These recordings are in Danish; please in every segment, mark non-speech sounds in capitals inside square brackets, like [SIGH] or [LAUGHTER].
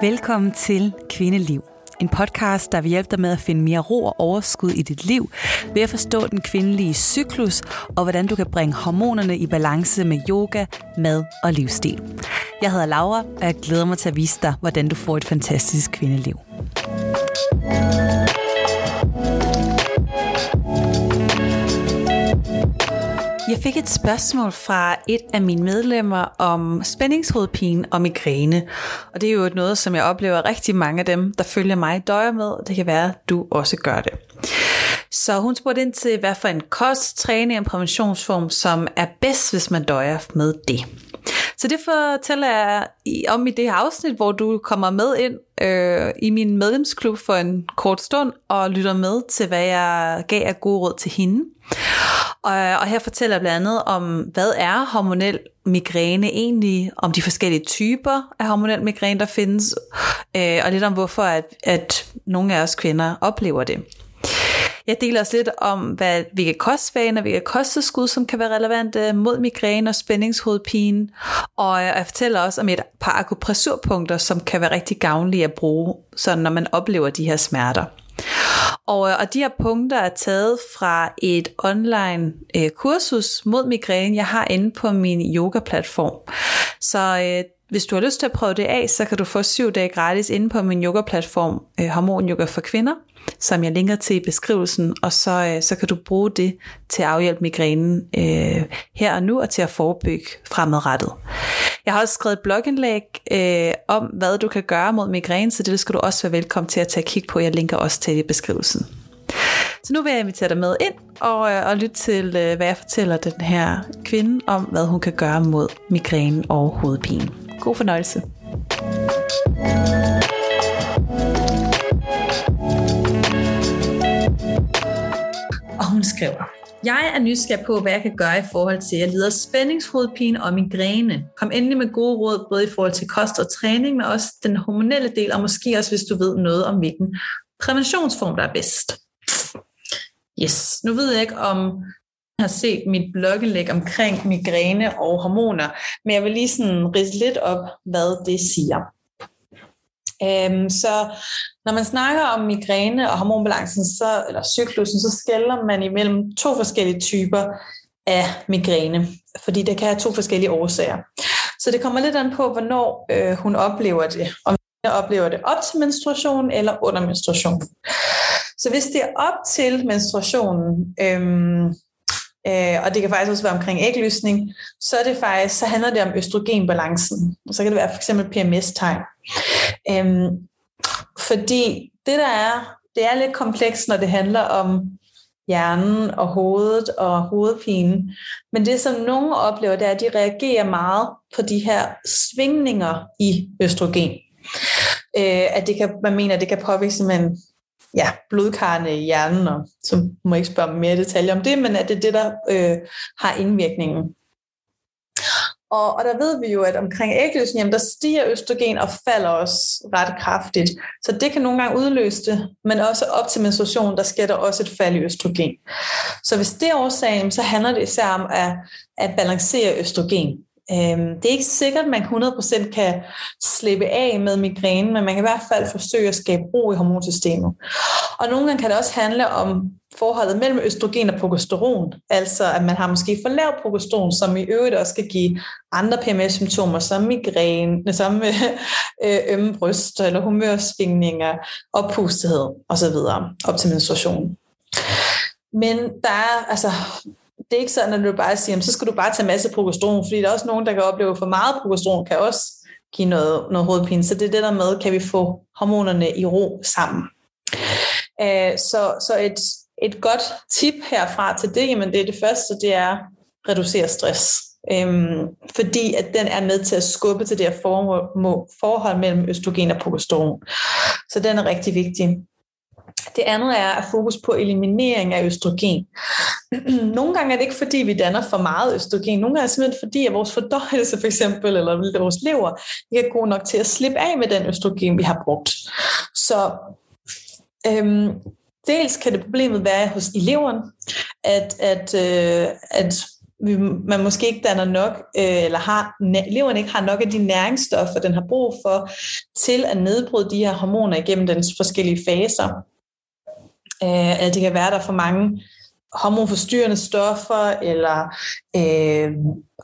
Velkommen til Kvindeliv. En podcast, der vil hjælpe dig med at finde mere ro og overskud i dit liv, ved at forstå den kvindelige cyklus, og hvordan du kan bringe hormonerne i balance med yoga, mad og livsstil. Jeg hedder Laura, og jeg glæder mig til at vise dig, hvordan du får et fantastisk kvindeliv. Jeg fik et spørgsmål fra et af mine medlemmer om spændingshovedpine og migræne. Og det er jo noget, som jeg oplever rigtig mange af dem, der følger mig døjer med. Det kan være, at du også gør det. Så hun spurgte ind til, hvad for en kost, træning og præventionsform, som er bedst, hvis man døjer med det. Så det fortæller jeg om i det her afsnit, hvor du kommer med ind øh, i min medlemsklub for en kort stund og lytter med til, hvad jeg gav af gode råd til hende. Og, og her fortæller jeg blandt andet om, hvad er hormonel migræne egentlig, om de forskellige typer af hormonel migræne, der findes, øh, og lidt om hvorfor, at, at nogle af os kvinder oplever det. Jeg deler også lidt om, hvad, hvilke kostvaner, hvilke kosteskud, som kan være relevante mod migræne og spændingshovedpine. Og jeg fortæller også om et par akupressurpunkter, som kan være rigtig gavnlige at bruge, sådan når man oplever de her smerter. Og, øh, og de her punkter er taget fra et online øh, kursus mod migræne, jeg har inde på min yoga-platform. Så øh, hvis du har lyst til at prøve det af, så kan du få syv dage gratis inde på min yoga-platform, øh, Hormon Yoga for Kvinder som jeg linker til i beskrivelsen, og så, øh, så kan du bruge det til at afhjælpe migrænen øh, her og nu, og til at forebygge fremadrettet. Jeg har også skrevet et blogindlæg øh, om, hvad du kan gøre mod migræne, så det skal du også være velkommen til at tage kig på. Jeg linker også til i beskrivelsen. Så nu vil jeg invitere dig med ind og, øh, og lytte til, øh, hvad jeg fortæller den her kvinde om, hvad hun kan gøre mod migræne og hovedpine. God fornøjelse. hun skriver, jeg er nysgerrig på, hvad jeg kan gøre i forhold til, at jeg lider spændingshovedpine og migræne. Kom endelig med gode råd, både i forhold til kost og træning, men også den hormonelle del, og måske også, hvis du ved noget om, hvilken præventionsform, der er bedst. Yes, nu ved jeg ikke, om har set mit blogindlæg omkring migræne og hormoner, men jeg vil lige sådan ridse lidt op, hvad det siger. Øhm, så når man snakker om migræne og hormonbalancen, så, eller cyklusen, så skælder man imellem to forskellige typer af migræne, fordi der kan have to forskellige årsager. Så det kommer lidt an på, hvornår øh, hun oplever det. Om hun oplever det op til menstruation eller under menstruation. Så hvis det er op til menstruationen, øhm, øh, og det kan faktisk også være omkring ægløsning, så, er det faktisk, så handler det om østrogenbalancen. Og så kan det være for eksempel PMS-tegn. Øhm, fordi det der er, det er lidt komplekst, når det handler om hjernen og hovedet og hovedpine. Men det, som nogen oplever, det er, at de reagerer meget på de her svingninger i østrogen. Øh, at det kan, man mener, at det kan påvirke simpelthen ja, blodkarne i hjernen, og så må jeg ikke spørge mere detaljer om det, men at det er det, der øh, har indvirkningen. Og, og der ved vi jo, at omkring ægløsning, der stiger østrogen og falder også ret kraftigt. Så det kan nogle gange udløse det, men også op til menstruation, der sker der også et fald i østrogen. Så hvis det er årsagen, så handler det især om at, at balancere østrogen. Øhm, det er ikke sikkert, at man 100% kan slippe af med migræne, men man kan i hvert fald forsøge at skabe ro i hormonsystemet. Og nogle gange kan det også handle om forholdet mellem østrogen og progesteron, altså at man har måske for lav progesteron, som i øvrigt også kan give andre PMS-symptomer, som migræne, øh, som [LAUGHS] øh, ømme bryst, eller humørsvingninger, oppustethed osv. op til menstruation. Men der er, altså, det er ikke sådan, at du bare siger, så skal du bare tage masse progesteron, fordi der er også nogen, der kan opleve for meget progesteron, kan også give noget, noget hovedpine. Så det er det der med, kan vi få hormonerne i ro sammen. Uh, så, så et, et godt tip herfra til det, jamen det er det første, det er at reducere stress. Øhm, fordi at den er med til at skubbe til det her forhold mellem østrogen og progesteron. Så den er rigtig vigtig. Det andet er at fokus på eliminering af østrogen. [CLEARS THROAT] Nogle gange er det ikke fordi, vi danner for meget østrogen. Nogle gange er det simpelthen fordi, at vores fordøjelse for eksempel, eller vores lever, ikke er god nok til at slippe af med den østrogen, vi har brugt. Så øhm, dels kan det problemet være hos eleveren, at, at, øh, at vi, man måske ikke danner nok, øh, eller har, leveren ikke har nok af de næringsstoffer, den har brug for, til at nedbryde de her hormoner igennem dens forskellige faser. Øh, at det kan være, der er for mange hormonforstyrrende stoffer, eller øh,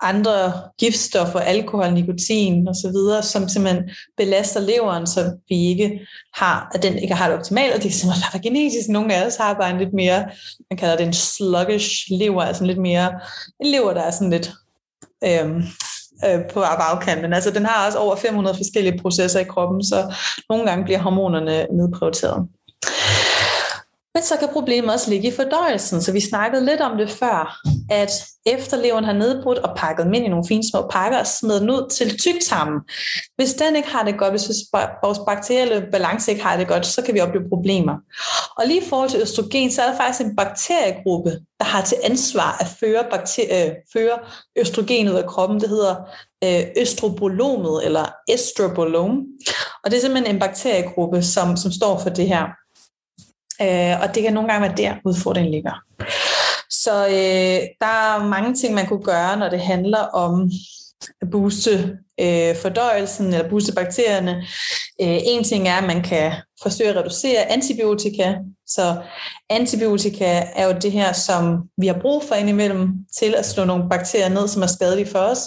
andre giftstoffer, alkohol, nikotin osv., som simpelthen belaster leveren, så vi ikke har, at den ikke har det optimalt, og det er simpelthen bare genetisk. Nogle af os har bare en lidt mere, man kalder det en sluggish lever, altså en lidt mere, en lever, der er sådan lidt øh, øh, på bagkanten. altså den har også over 500 forskellige processer i kroppen, så nogle gange bliver hormonerne nedprioriteret. Men så kan problemet også ligge i fordøjelsen, så vi snakkede lidt om det før, at efter leveren har nedbrudt og pakket dem ind i nogle fine små pakker og smidt den ud til tyktarmen. Hvis den ikke har det godt, hvis vores bakterielle balance ikke har det godt, så kan vi opleve problemer. Og lige i forhold til østrogen, så er der faktisk en bakteriegruppe, der har til ansvar at føre, bakterie, øh, føre østrogen ud af kroppen. Det hedder øh, østrobolomet eller estrobolom. Og det er simpelthen en bakteriegruppe, som, som står for det her. Øh, og det kan nogle gange være der, udfordringen ligger. Så øh, der er mange ting, man kunne gøre, når det handler om at booste øh, fordøjelsen eller booste bakterierne. Øh, en ting er, at man kan forsøge at reducere antibiotika. Så antibiotika er jo det her, som vi har brug for indimellem til at slå nogle bakterier ned, som er skadelige for os.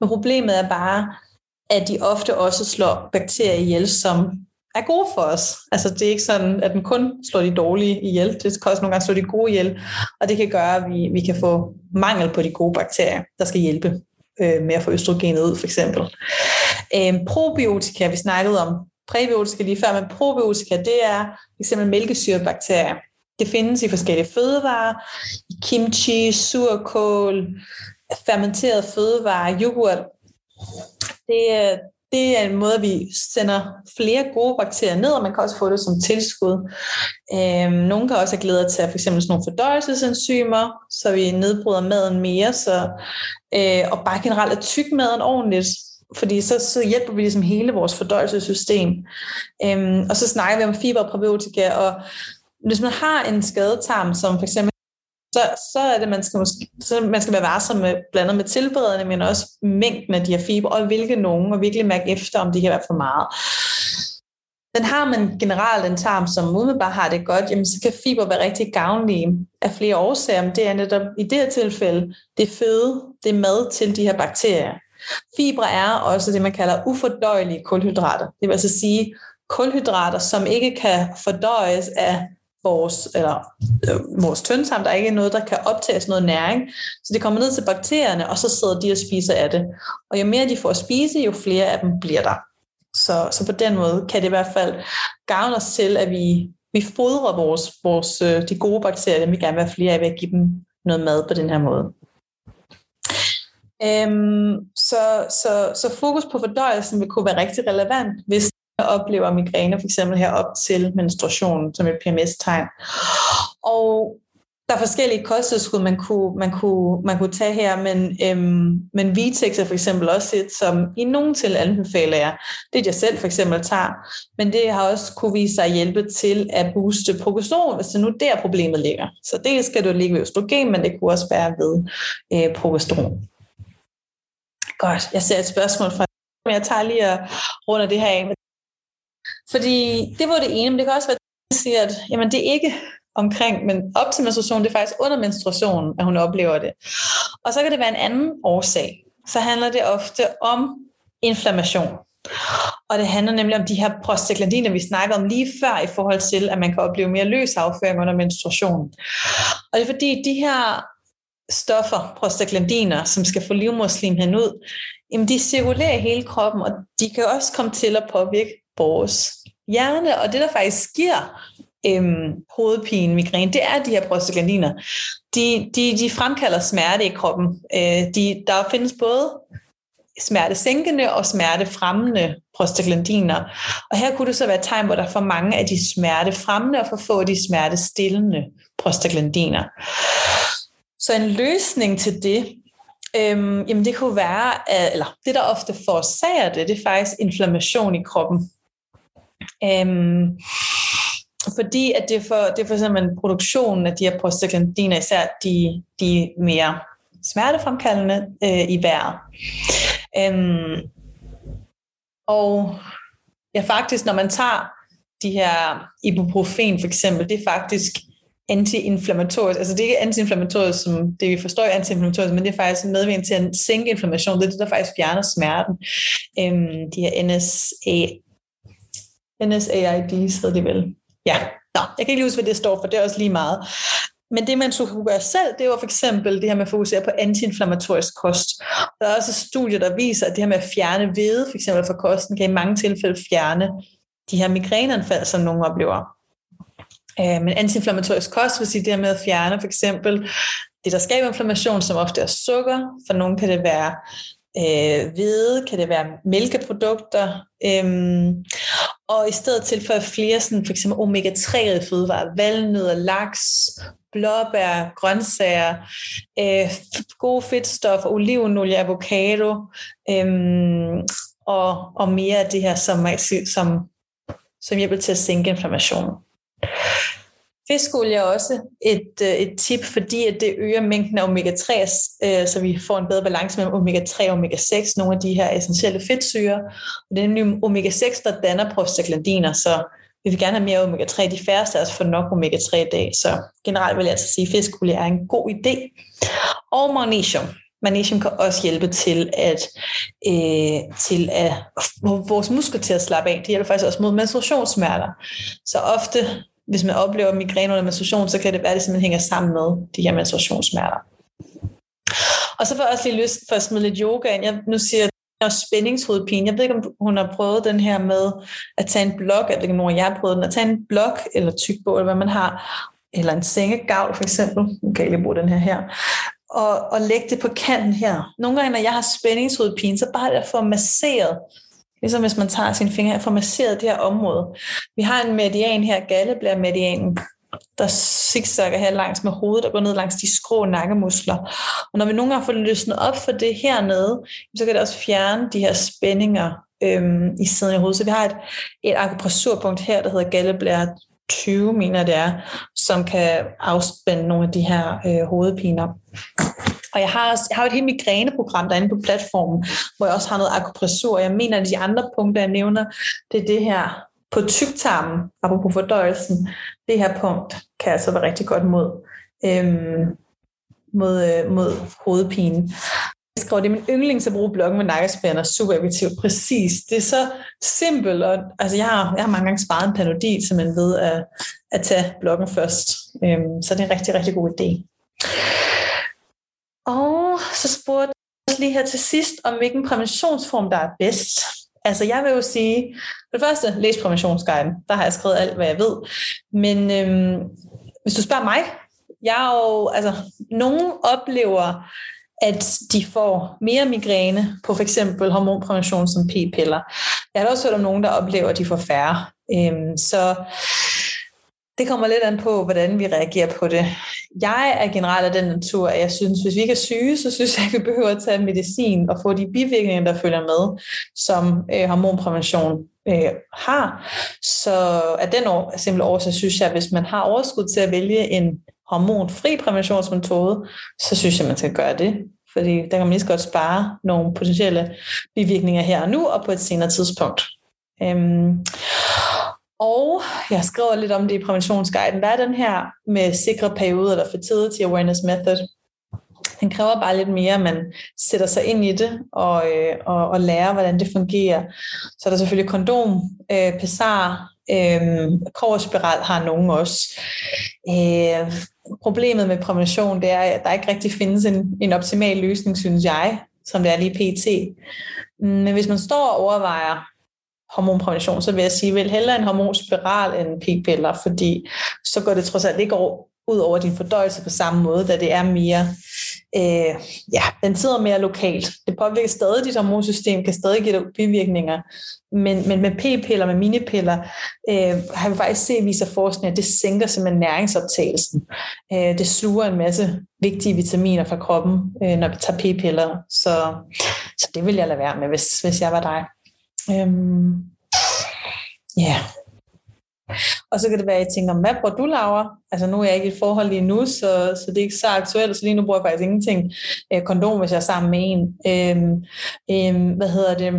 Men problemet er bare, at de ofte også slår bakterier ihjel, som er gode for os. Altså det er ikke sådan, at den kun slår de dårlige ihjel. Det kan også nogle gange slå de gode ihjel. Og det kan gøre, at vi, vi kan få mangel på de gode bakterier, der skal hjælpe øh, med at få østrogenet ud, for eksempel. Øh, probiotika, vi snakkede om præbiotika lige før, men probiotika, det er eksempel mælkesyrebakterier. Det findes i forskellige fødevarer, i kimchi, surkål, fermenteret fødevarer, yoghurt. Det, øh, det er en måde, at vi sender flere gode bakterier ned, og man kan også få det som tilskud. Øhm, nogle kan også have glæde til at for eksempel sådan nogle fordøjelsesenzymer, så vi nedbryder maden mere, så, øh, og bare generelt at tykke maden ordentligt, fordi så, så hjælper vi ligesom hele vores fordøjelsessystem. Øhm, og så snakker vi om fiber og probiotika, og hvis man har en skadetarm, som for eksempel så, så er det, man skal, måske, så man skal være varsom med, blandet med tilberedende, men også mængden af de her fiber, og hvilke nogen, og virkelig mærke efter, om de kan være for meget. Den har man generelt en tarm, som umiddelbart har det godt, jamen så kan fiber være rigtig gavnlige af flere årsager, men det er netop i det her tilfælde, det er føde, det er mad til de her bakterier. Fibre er også det, man kalder ufordøjelige kulhydrater. Det vil altså sige kulhydrater, som ikke kan fordøjes af vores, eller, øh, vores tyndtarm. Der er ikke noget, der kan optages noget næring. Så det kommer ned til bakterierne, og så sidder de og spiser af det. Og jo mere de får at spise, jo flere af dem bliver der. Så, så på den måde kan det i hvert fald gavne os til, at vi, vi fodrer vores, vores, øh, de gode bakterier, dem vi gerne vil have flere af, ved at give dem noget mad på den her måde. Øhm, så, så, så fokus på fordøjelsen vil kunne være rigtig relevant, hvis oplever migræne for eksempel her op til menstruation som et PMS-tegn. Og der er forskellige kosttilskud, man kunne, man kunne, man kunne tage her, men, øhm, men Vitex er for eksempel også et, som i nogle til anbefaler jeg. Det er jeg selv for eksempel tager, men det har også kunne vise sig at hjælpe til at booste progesteron, hvis det nu der problemet ligger. Så det skal du ligge ved østrogen, men det kunne også være ved øh, progesteron. Godt, jeg ser et spørgsmål fra men jeg tager lige og runder det her af. Fordi det var det ene, men det kan også være, at siger, at jamen, det er ikke omkring, men op til menstruation, det er faktisk under menstruationen, at hun oplever det. Og så kan det være en anden årsag. Så handler det ofte om inflammation. Og det handler nemlig om de her prostaglandiner, vi snakkede om lige før, i forhold til, at man kan opleve mere løs afføring under menstruation. Og det er fordi, de her stoffer, prostaglandiner, som skal få livmorslimheden ud, jamen de cirkulerer i hele kroppen, og de kan også komme til at påvirke vores hjerne, og det der faktisk giver øhm, hovedpine, migræne, det er de her prostaglandiner. De, de, de fremkalder smerte i kroppen. Øh, de, der findes både smertesænkende og smertefremmende prostaglandiner. Og her kunne det så være et tegn, hvor der er for mange af de smertefremmende og for få af de smertestillende prostaglandiner. Så en løsning til det, øhm, jamen det kunne være, at, eller det der ofte forårsager det, det er faktisk inflammation i kroppen. Øhm, fordi at det er for, det er for eksempel produktionen af de her prostaglandiner, især de, de mere smertefremkaldende øh, i vejret. Øhm, og ja, faktisk, når man tager de her ibuprofen for eksempel, det er faktisk antiinflammatorisk. Altså det er ikke antiinflammatorisk, som det vi forstår antiinflammatorisk, men det er faktisk medvirkende til at sænke inflammation. Det er det, der faktisk fjerner smerten. Øhm, de her NSA, NSAIDs hedder de vel. Ja, Nå, jeg kan ikke lige huske, hvad det står for, det er også lige meget. Men det, man så kunne gøre selv, det var for eksempel det her med at fokusere på antiinflammatorisk kost. Der er også studier, der viser, at det her med at fjerne hvede, for eksempel fra kosten, kan i mange tilfælde fjerne de her migræneanfald, som nogen oplever. Øh, men antiinflammatorisk kost vil sige det her med at fjerne for eksempel det, der skaber inflammation, som ofte er sukker. For nogle kan det være øh, hvede, kan det være mælkeprodukter, øhm, og i stedet tilføje flere sådan, for eksempel omega-3 fødevarer, valnødder, laks, blåbær, grøntsager, øh, gode fedtstoffer, olivenolie, avocado, øhm, og, og mere af det her, som, som, som hjælper til at sænke inflammationen. Fiskolie er også et, øh, et tip, fordi at det øger mængden af omega-3, øh, så vi får en bedre balance mellem omega-3 og omega-6, nogle af de her essentielle fedtsyre. Og det er nemlig omega-6, der danner prostaglandiner, så vi vil gerne have mere omega-3. De færreste af os får nok omega-3 i dag, så generelt vil jeg altså sige, at fiskolie er en god idé. Og magnesium. Magnesium kan også hjælpe til at, øh, til at få vores muskler til at slappe af. Det hjælper faktisk også mod menstruationssmerter. Så ofte hvis man oplever migræne under menstruation, så kan det være, at det simpelthen hænger sammen med de her menstruationssmerter. Og så får jeg også lige lyst for at smide lidt yoga ind. Jeg nu siger jeg spændingshovedpine. Jeg ved ikke, om hun har prøvet den her med at tage en blok, jeg ved ikke, om jeg har prøvet den, at tage en blok eller tykbog, eller hvad man har, eller en sengegavl for eksempel. Nu kan jeg lige bruge den her her. Og, og lægge det på kanten her. Nogle gange, når jeg har spændingshovedpine, så bare at få masseret Ligesom hvis man tager sin finger og får masseret det her område. Vi har en median her, galleblær medianen, der zigzagger her langs med hovedet og går ned langs de skrå nakkemuskler. Og når vi nogle gange får løsnet op for det hernede, så kan det også fjerne de her spændinger øhm, i siden af hovedet. Så vi har et, et akupressurpunkt her, der hedder galleblære 20, mener det er, som kan afspænde nogle af de her øh, hovedpiner. Og jeg har, også, jeg har et helt migræneprogram derinde på platformen, hvor jeg også har noget akupressur. Jeg mener, at de andre punkter, jeg nævner, det er det her på tyktarmen, apropos fordøjelsen. Det her punkt kan altså være rigtig godt mod, øhm, mod, øh, mod hovedpine. Jeg skrev, det er min yndling at bruge blokken med nakkespænder, super effektivt. Præcis. Det er så simpelt. Og, altså, jeg, har, jeg har mange gange sparet en panodil, så man ved at, at tage blokken først. Øhm, så det er en rigtig, rigtig god idé. Og så spurgte jeg lige her til sidst, om hvilken præventionsform, der er bedst. Altså jeg vil jo sige, for det første, læs præventionsguiden. Der har jeg skrevet alt, hvad jeg ved. Men øhm, hvis du spørger mig, jeg er jo, altså, nogen oplever, at de får mere migræne på for eksempel hormonprævention som p-piller. Jeg har også hørt om nogen, der oplever, at de får færre. Øhm, så det kommer lidt an på, hvordan vi reagerer på det. Jeg er generelt af den natur, at jeg synes, hvis vi ikke er syge, så synes jeg, at vi behøver at tage medicin og få de bivirkninger, der følger med, som øh, hormonprævention øh, har. Så af den år, simpelthen år, så synes jeg, at hvis man har overskud til at vælge en hormonfri præventionsmetode, så synes jeg, man skal gøre det. Fordi der kan man lige så godt spare nogle potentielle bivirkninger her og nu, og på et senere tidspunkt. Øhm, og jeg skriver lidt om det i præventionsguiden. Der er den her med sikre perioder, eller fertility awareness method. Den kræver bare lidt mere, at man sætter sig ind i det og, øh, og, og lærer, hvordan det fungerer. Så er der selvfølgelig kondom, øh, pessar, øh, koverspiral har nogen også. Øh, problemet med prævention, det er, at der ikke rigtig findes en, en optimal løsning, synes jeg, som det er lige pt. Men hvis man står og overvejer, hormonprævention, så vil jeg sige, vel hellere en hormonspiral end p-piller, fordi så går det trods alt ikke ud over din fordøjelse på samme måde, da det er mere, øh, ja, den sidder mere lokalt. Det påvirker stadig dit hormonsystem, kan stadig give dig bivirkninger, men, men med p-piller, med minipiller, øh, har vi faktisk set, viser forskning, at det sænker simpelthen næringsoptagelsen. Øh, det suger en masse vigtige vitaminer fra kroppen, øh, når vi tager p-piller, så, så det vil jeg lade være med, hvis, hvis jeg var dig. Øhm, ja. Og så kan det være, at jeg tænker, hvad bruger du, Laura? Altså nu er jeg ikke i et forhold lige nu, så, så det er ikke så aktuelt, så lige nu bruger jeg faktisk ingenting øh, kondom, hvis jeg er sammen med en. Øhm, øhm, hvad hedder det?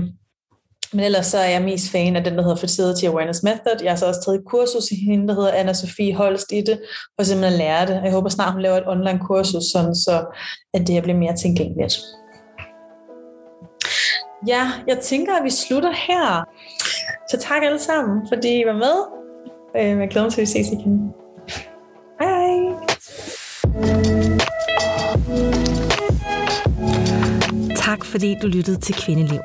Men ellers så er jeg mest fan af den, der hedder Fertility Awareness Method. Jeg har så også taget et kursus i hende, der hedder anna Sofie Holst i det, for simpelthen at lære det. Jeg håber snart, hun laver et online kursus, sådan så at det bliver mere tilgængeligt. Ja, jeg tænker, at vi slutter her. Så tak alle sammen, fordi I var med. Øhm, jeg glæder mig til, at vi ses igen. Hej hej. Tak fordi du lyttede til Kvindeliv.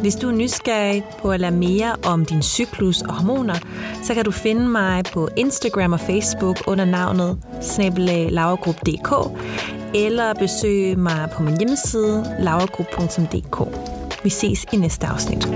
Hvis du er nysgerrig på at lære mere om din cyklus og hormoner, så kan du finde mig på Instagram og Facebook under navnet snabelaglauergrup.dk eller besøge mig på min hjemmeside lavergruppe.dk. Vi ses i næste afsnit.